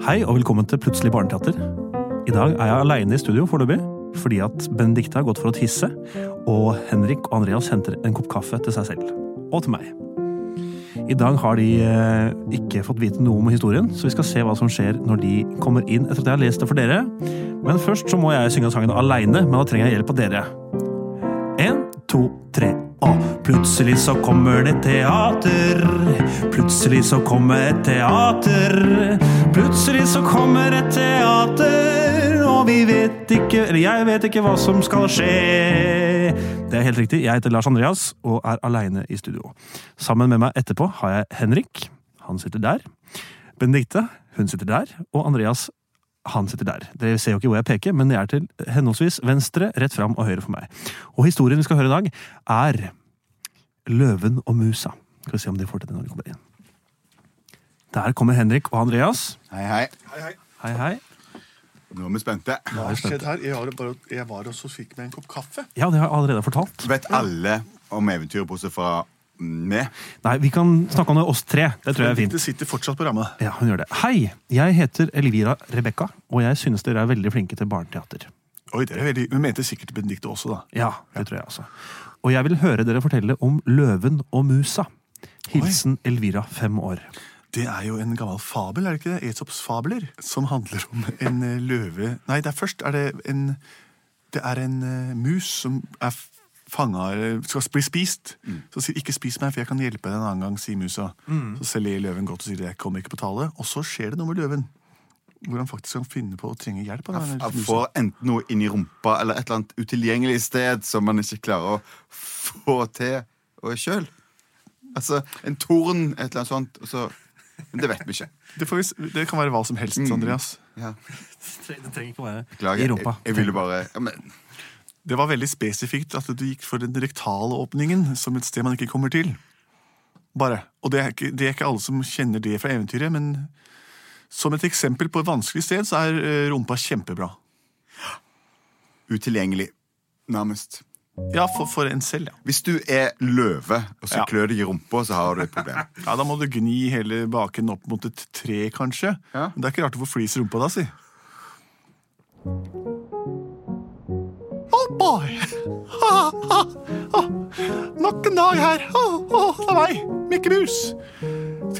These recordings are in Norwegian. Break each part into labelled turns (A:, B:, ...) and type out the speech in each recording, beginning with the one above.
A: Hei og velkommen til Plutselig barneteater. I dag er jeg aleine i studio foreløpig, fordi at Benedicte har gått for å tisse, og Henrik og Andreas henter en kopp kaffe til seg selv. Og til meg. I dag har de eh, ikke fått vite noe om historien, så vi skal se hva som skjer når de kommer inn etter at jeg har lest det for dere. Men først så må jeg synge sangen aleine, men da trenger jeg hjelp av dere. En, to, tre. Og plutselig så kommer det teater. Plutselig så kommer et teater. Plutselig så kommer et teater, og vi vet ikke Eller jeg vet ikke hva som skal skje. Det er helt riktig. Jeg heter Lars Andreas og er aleine i studio. Sammen med meg etterpå har jeg Henrik. Han sitter der. Benedicte. Hun sitter der. Og Andreas han sitter der. Dere ser jo ikke hvor jeg peker, men det er til henholdsvis venstre, rett fram og høyre for meg. Og historien vi skal høre i dag, er Løven og musa. Skal vi se om de får til det når de kommer inn. Der kommer Henrik og Andreas.
B: Hei, hei.
A: Hei, hei. hei, hei.
B: Nå er vi spente.
C: Hva har skjedd her? Jeg var, bare, jeg var også og fikk meg en kopp kaffe.
A: Ja, det har jeg allerede fortalt.
B: Vet alle om eventyret bortsett fra meg?
A: Nei, vi kan snakke om det oss tre. Det tror jeg er fint.
C: Det sitter fortsatt på rammet.
A: Ja, hun gjør det. Hei, jeg heter Elvira Rebekka, og jeg synes dere er veldig flinke til barneteater.
C: Oi, det er veldig, Hun mente sikkert Benedicte også, da.
A: Ja, det tror jeg også. Og jeg vil høre dere fortelle om Løven og musa. Hilsen Elvira, fem år.
C: Det er jo en gammel fabel, er det ikke det? Esops fabler, som handler om en eh, løve Nei, det er først er det en Det er en eh, mus som er fanga Skal bli spist. Så sier 'ikke spis meg, for jeg kan hjelpe deg en annen gang', sier musa. Så selger løven godt og sier 'jeg kommer ikke på tale'. Og så skjer det noe med løven. Hvor han faktisk kan finne på å trenge hjelp. av denne
B: Han får enten noe inn i rumpa eller et eller annet utilgjengelig sted som man ikke klarer å få til sjøl. Altså en torn, et eller annet sånt. Så, men det vet vi ikke.
C: Det, får vi, det kan være hva som helst, Andreas.
B: Ja,
A: Det trenger ikke å være
B: beklager.
A: i rumpa.
B: Jeg, jeg ville bare ja, men,
C: Det var veldig spesifikt at du gikk for den rektale åpningen som et sted man ikke kommer til. Bare. Og det er, ikke, det er ikke alle som kjenner det fra eventyret, men som et eksempel på et vanskelig sted, så er eh, rumpa kjempebra.
B: Utilgjengelig. Nærmest.
C: Ja, for, for en selv, ja.
B: Hvis du er løve, og så
C: Ja.
B: klør deg i rumpa, så har du et problem.
C: Ja, Da må du gni hele baken opp mot et tre, kanskje.
B: Ja.
C: Men det er ikke rart du får flis i rumpa da, si. Oh boy! Nok en dag her. Oh, oh, det er meg, Mikke Mus.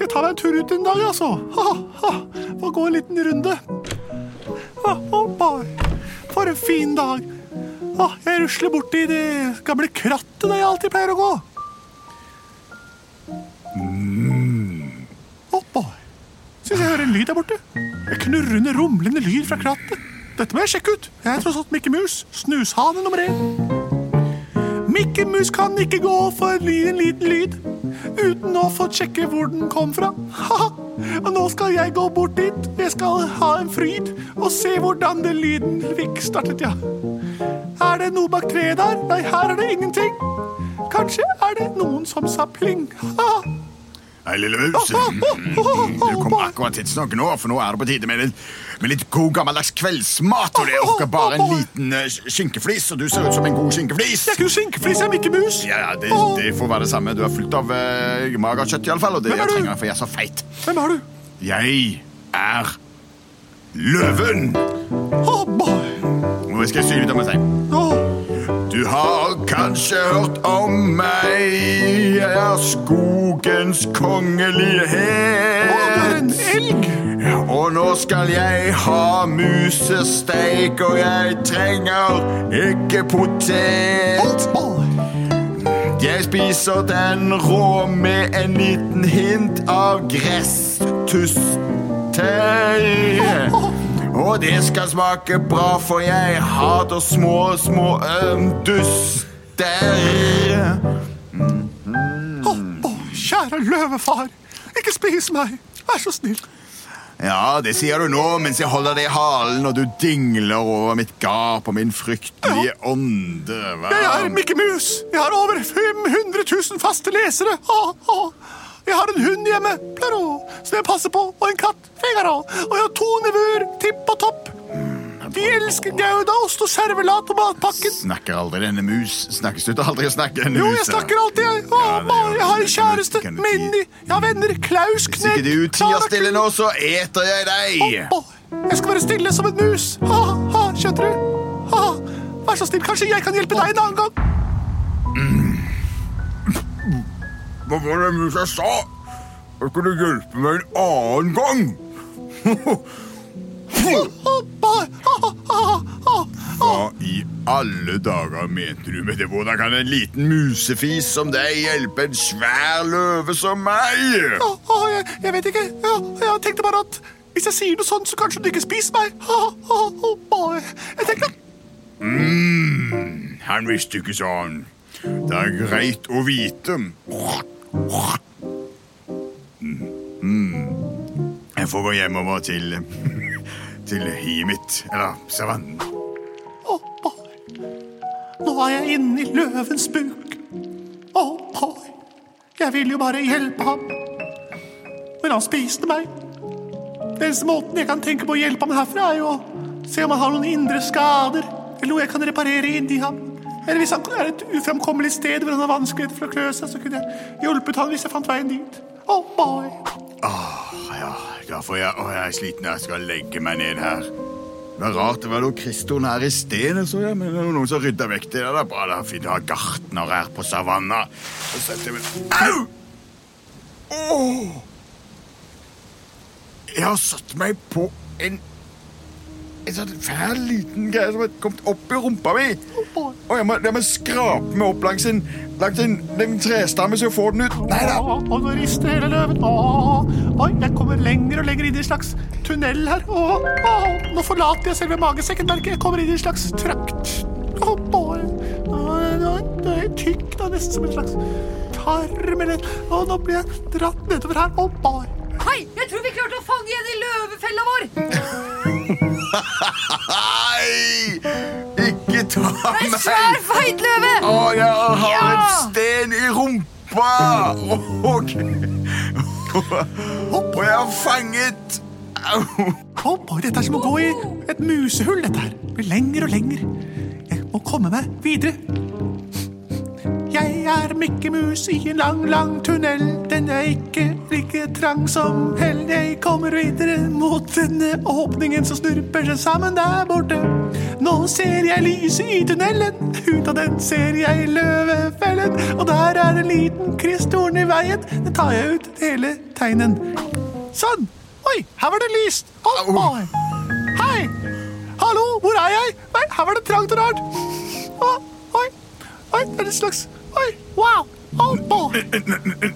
C: Skal jeg ta meg en tur ut en dag, altså? Ha, ha. Få gå en liten runde. Oh, oh. For en fin dag. Oh, jeg rusler borti det gamle krattet der jeg alltid pleier å gå. Oh boy. Syns jeg hører en lyd der borte. En knurrende, rumlende lyd fra krattet. Dette må jeg sjekke ut. Jeg er tross alt Mikke Mus, snushane nummer én. Mikke Mus kan ikke gå for en liten, liten lyd uten å få sjekke hvor den kom fra. Haha. Og nå skal jeg gå bort dit. Jeg skal ha en fryd og se hvordan den lyden fikk startet, ja. Er det noe bak treet der? Nei, her er det ingenting. Kanskje er det noen som sa pling. Haha.
B: Hei, lille mus. Du kom akkurat tidsnok nå, for nå er det på tide med litt, med litt god gammeldags kveldsmat. Og det orker bare en liten uh, skinkeflis, og du ser ut som en god skinkeflis.
C: Jeg er ikke skinkeflis, jeg er Mikke Mus.
B: Ja, det, det får være det samme. Du er fullt av uh, magerkjøtt, iallfall, og det
C: er
B: trenger jeg, for jeg er så feit.
C: Hvem er du?
B: Jeg er løven.
C: Oh boy.
B: Nå skal jeg sy litt om meg selv.
C: Oh.
B: Har kanskje hørt om meg. Jeg er skogens kongelighet.
C: Elg.
B: Og nå skal jeg ha musesteik, og jeg trenger ikke potet. Jeg spiser den rå med en liten hint av gresstustei. Og det skal smake bra, for jeg hater små, små um, duster.
C: Oh boy. Kjære løvefar, ikke spis meg. Vær så snill.
B: Ja, det sier du nå mens jeg holder deg i halen og du dingler over mitt gap og min fryktelige ånde. Hva?
C: Jeg er Mikke Mus. Jeg har over 500 000 faste lesere. Oh, oh. Jeg har en hund hjemme, Plaro, som jeg passer på, og en katt, Figaro. Og jeg har to nevøer, Tipp og Topp. De elsker goudaost og servelat og matpakken.
B: Snakker aldri denne mus? Snakker Slutter aldri å snakke denne
C: Jo, jeg snakker alltid, jeg. Å,
B: Ja,
C: bare, jeg har en kjæreste. Mindy. Jeg har venner. Klaus,
B: Hvis
C: Knegg,
B: ikke du tier stille nå, så eter jeg deg.
C: Å, jeg skal være stille som en mus. Ha, ha, skjønner du? Ha, vær så snill, kanskje jeg kan hjelpe deg en annen gang.
B: Hva var det musa sa? Jeg kunne hjelpe meg en annen gang. Hva i alle dager mente du med det? Hvordan kan en liten musefis som deg hjelpe en svær løve som meg?
C: Å, å, jeg, jeg vet ikke. Jeg tenkte bare at hvis jeg sier noe sånt, så kanskje du ikke spiser meg. Jeg tenkte
B: Han visste ikke sånn. Det er greit å vite. Jeg får gå hjemover til til hiet mitt, eller savannen.
C: Å, bare. Nå er jeg inne i løvens buk. Å, bare. Jeg ville jo bare hjelpe ham. Men han spiste meg. Den eneste måten jeg kan tenke på å hjelpe ham herfra, er jo å se om han har noen indre skader, eller noe jeg kan reparere inni ham. Eller hvis han er et ufremkommelig sted hvor han har vanskeligheter for å klø seg, så kunne jeg hjulpet han hvis jeg fant veien dit. Oh boy.
B: Ja, da får jeg Å, jeg er sliten. Jeg skal legge meg ned her. Det var rart. Det var noe Kriston her i sted, så jeg. Men det var noen som rydda vekk det. Det er bra. Det er fint å ha gartner her på savanna. Så setter jeg meg Au! Åh! Jeg har satt meg på en en sånn fæl liten greie som har kommet opp i rumpa mi. Og jeg må, jeg må skrape meg opp langs en, langs en, en trestamme så jeg får den ut. Nei da.
C: Å, og nå rister hele løven. Å, oi, jeg kommer lenger og lenger inn i en slags tunnel her. Å, å, nå forlater jeg selve magesekken, merker jeg. Jeg kommer inn i en slags trakt. Å, bare Det er tykk, da, nesten som en slags tarm eller Å, nå blir jeg dratt nedover her. Å, bare
D: Hei, jeg tror vi klarte å fange igjen i løvefella vår!
B: Nei! Ikke ta
D: En
B: meg!
D: svær, feit løve!
B: Å, jeg har
D: Ja!
B: en sten i rumpa! Og, og jeg har fanget Kom
C: Å, dette er som å gå i et musehull, dette her. Det blir lenger og lenger. Jeg må komme meg videre. Er Mikkemus i en lang, lang tunnel. Den er ikke like trang som hell. Jeg kommer videre mot denne åpningen som snurper seg sammen der borte. Nå ser jeg lyset i tunnelen. Ut av den ser jeg løvefellen. Og der er en liten kristtorn i veien. Det tar jeg ut hele teinen. Sånn. Oi, her var det lyst.
B: Oh,
C: oh. Hei. Hallo, hvor er jeg? Nei, her var det trangt og rart. Oh, oi, oi, det er et slags Oi, wow. Å, boy.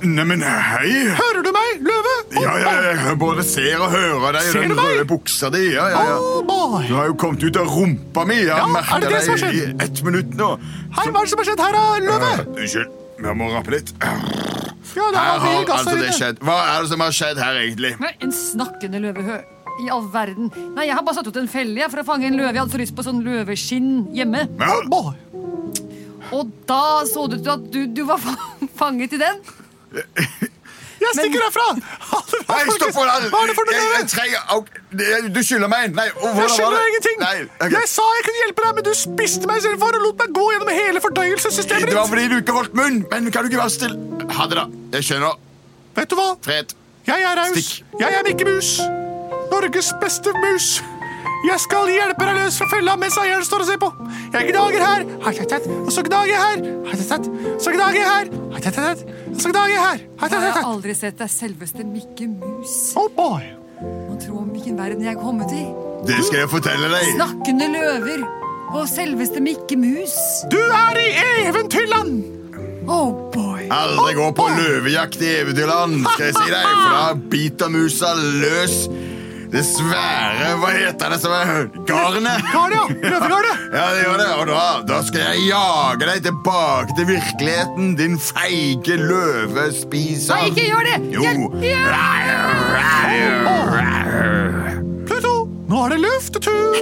B: Neimen, hei!
C: Hører du meg, løve?
B: Ja, ja, jeg både ser og hører deg i den
C: du meg?
B: røde buksa di. Ja, ja, ja.
C: Boy.
B: Du har jo kommet ut av rumpa mi. Jeg
C: Ja,
B: har
C: som har
B: deg i ett minutt nå.
C: Hei, hva er det som har skjedd her, da, løve?
B: Uh, Unnskyld, jeg må rappe litt.
C: Ja, det
B: Her har altså det skjedd. Hva er det som har skjedd her, egentlig?
D: Nei, En snakkende løvehø. I all verden. Nei, Jeg har bare satt ut en felle for å fange en løve. Jeg hadde så lyst på sånn løveskinn hjemme.
B: Ja,
C: Å, boy.
D: Og da så det ut til at du, du var fanget i den.
C: Jeg stikker herfra. Ha det bra,
B: Nei, stopp
C: folkens.
B: for
C: noe,
B: Jeg, jeg trenger au, Du skylder meg en. Nei, og hvordan
C: Jeg
B: skylder
C: skjønner
B: det?
C: ingenting.
B: Nei, ok.
C: Jeg sa jeg kunne hjelpe deg, men du spiste meg istedenfor og lot meg gå gjennom hele fordøyelsessystemet
B: Det var
C: ditt.
B: fordi du ikke holdt munn. Men kan du ikke være stille? Ha det, da. Jeg skjønner.
C: Vet du hva?
B: Fred.
C: Jeg er raus.
B: Stikk.
C: Jeg er Mikke Mus. Norges beste mus. Jeg skal hjelpe deg løs fra fella mens eieren står og ser på. Jeg gnager her, og så gnager jeg her, så gnager jeg her, og så gnager jeg her.
D: Jeg har aldri sett deg selveste Mikke Mus.
C: Oh boy.
D: Man tror om hvilken verden jeg er kommet i.
B: Det skal jeg fortelle deg.
D: Snakkende løver og selveste Mikke Mus.
C: Du er i eventyrland.
D: Oh boy.
B: Aldri gå på løvejakt i eventyrland, skal jeg si deg, for da biter musa løs. Det svære Hva heter det som er garnet?
C: Garnet, ja. Løvegarnet.
B: Ja, det gjør det. Og da, da skal jeg jage deg tilbake til virkeligheten, din feige løvespiser.
D: Nei, ikke gjør det!
B: Jo.
C: Pluto, nå er det luftetur.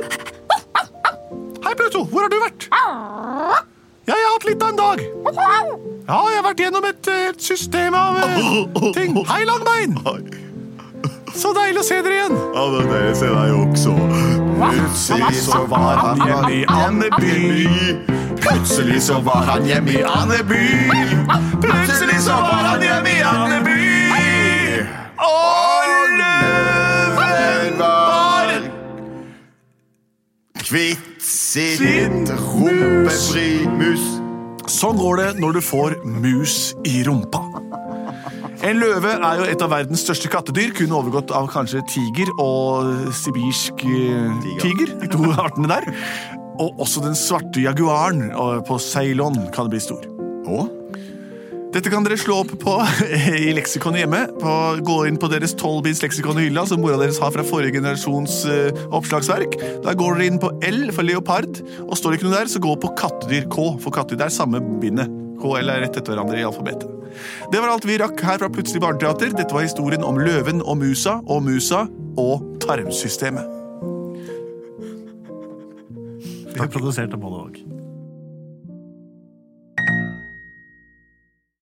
C: Hei, Pluto. Hvor har du vært? Ja, jeg har hatt litt av en dag. Ja, jeg har vært gjennom et, eh, et system av eh, ting. Hei, Langbein. Så deilig å se dere igjen.
B: Ja, det er det jeg ser deg også.
E: Plutselig så var han hjemme i Andeby. Plutselig så var han hjemme i Andeby. Plutselig så var han hjemme i Andeby. Og løven var kvitt sitt rumpeprimus.
C: Sånn går det når du får mus i rumpa. En løve er jo et av verdens største kattedyr, kun overgått av kanskje tiger og sibirsk eh, tiger. De to artene der. Og også den svarte jaguaren på Ceylon kan bli stor.
E: Og?
C: Dette kan dere slå opp på i leksikonet hjemme. På, gå inn på deres tolvbits leksikon i hylla, som mora deres har fra forrige generasjons eh, oppslagsverk. Der går dere inn på L for leopard, og står det ikke noe der, så gå på kattedyr K for kattedyr. Det er samme bindet. KL er rett etter hverandre i alfabetet. Det var alt vi rakk her fra Plutselig barneteater. Dette var historien om løven og musa, og musa og tarmsystemet.
A: Vi har produsert av både og.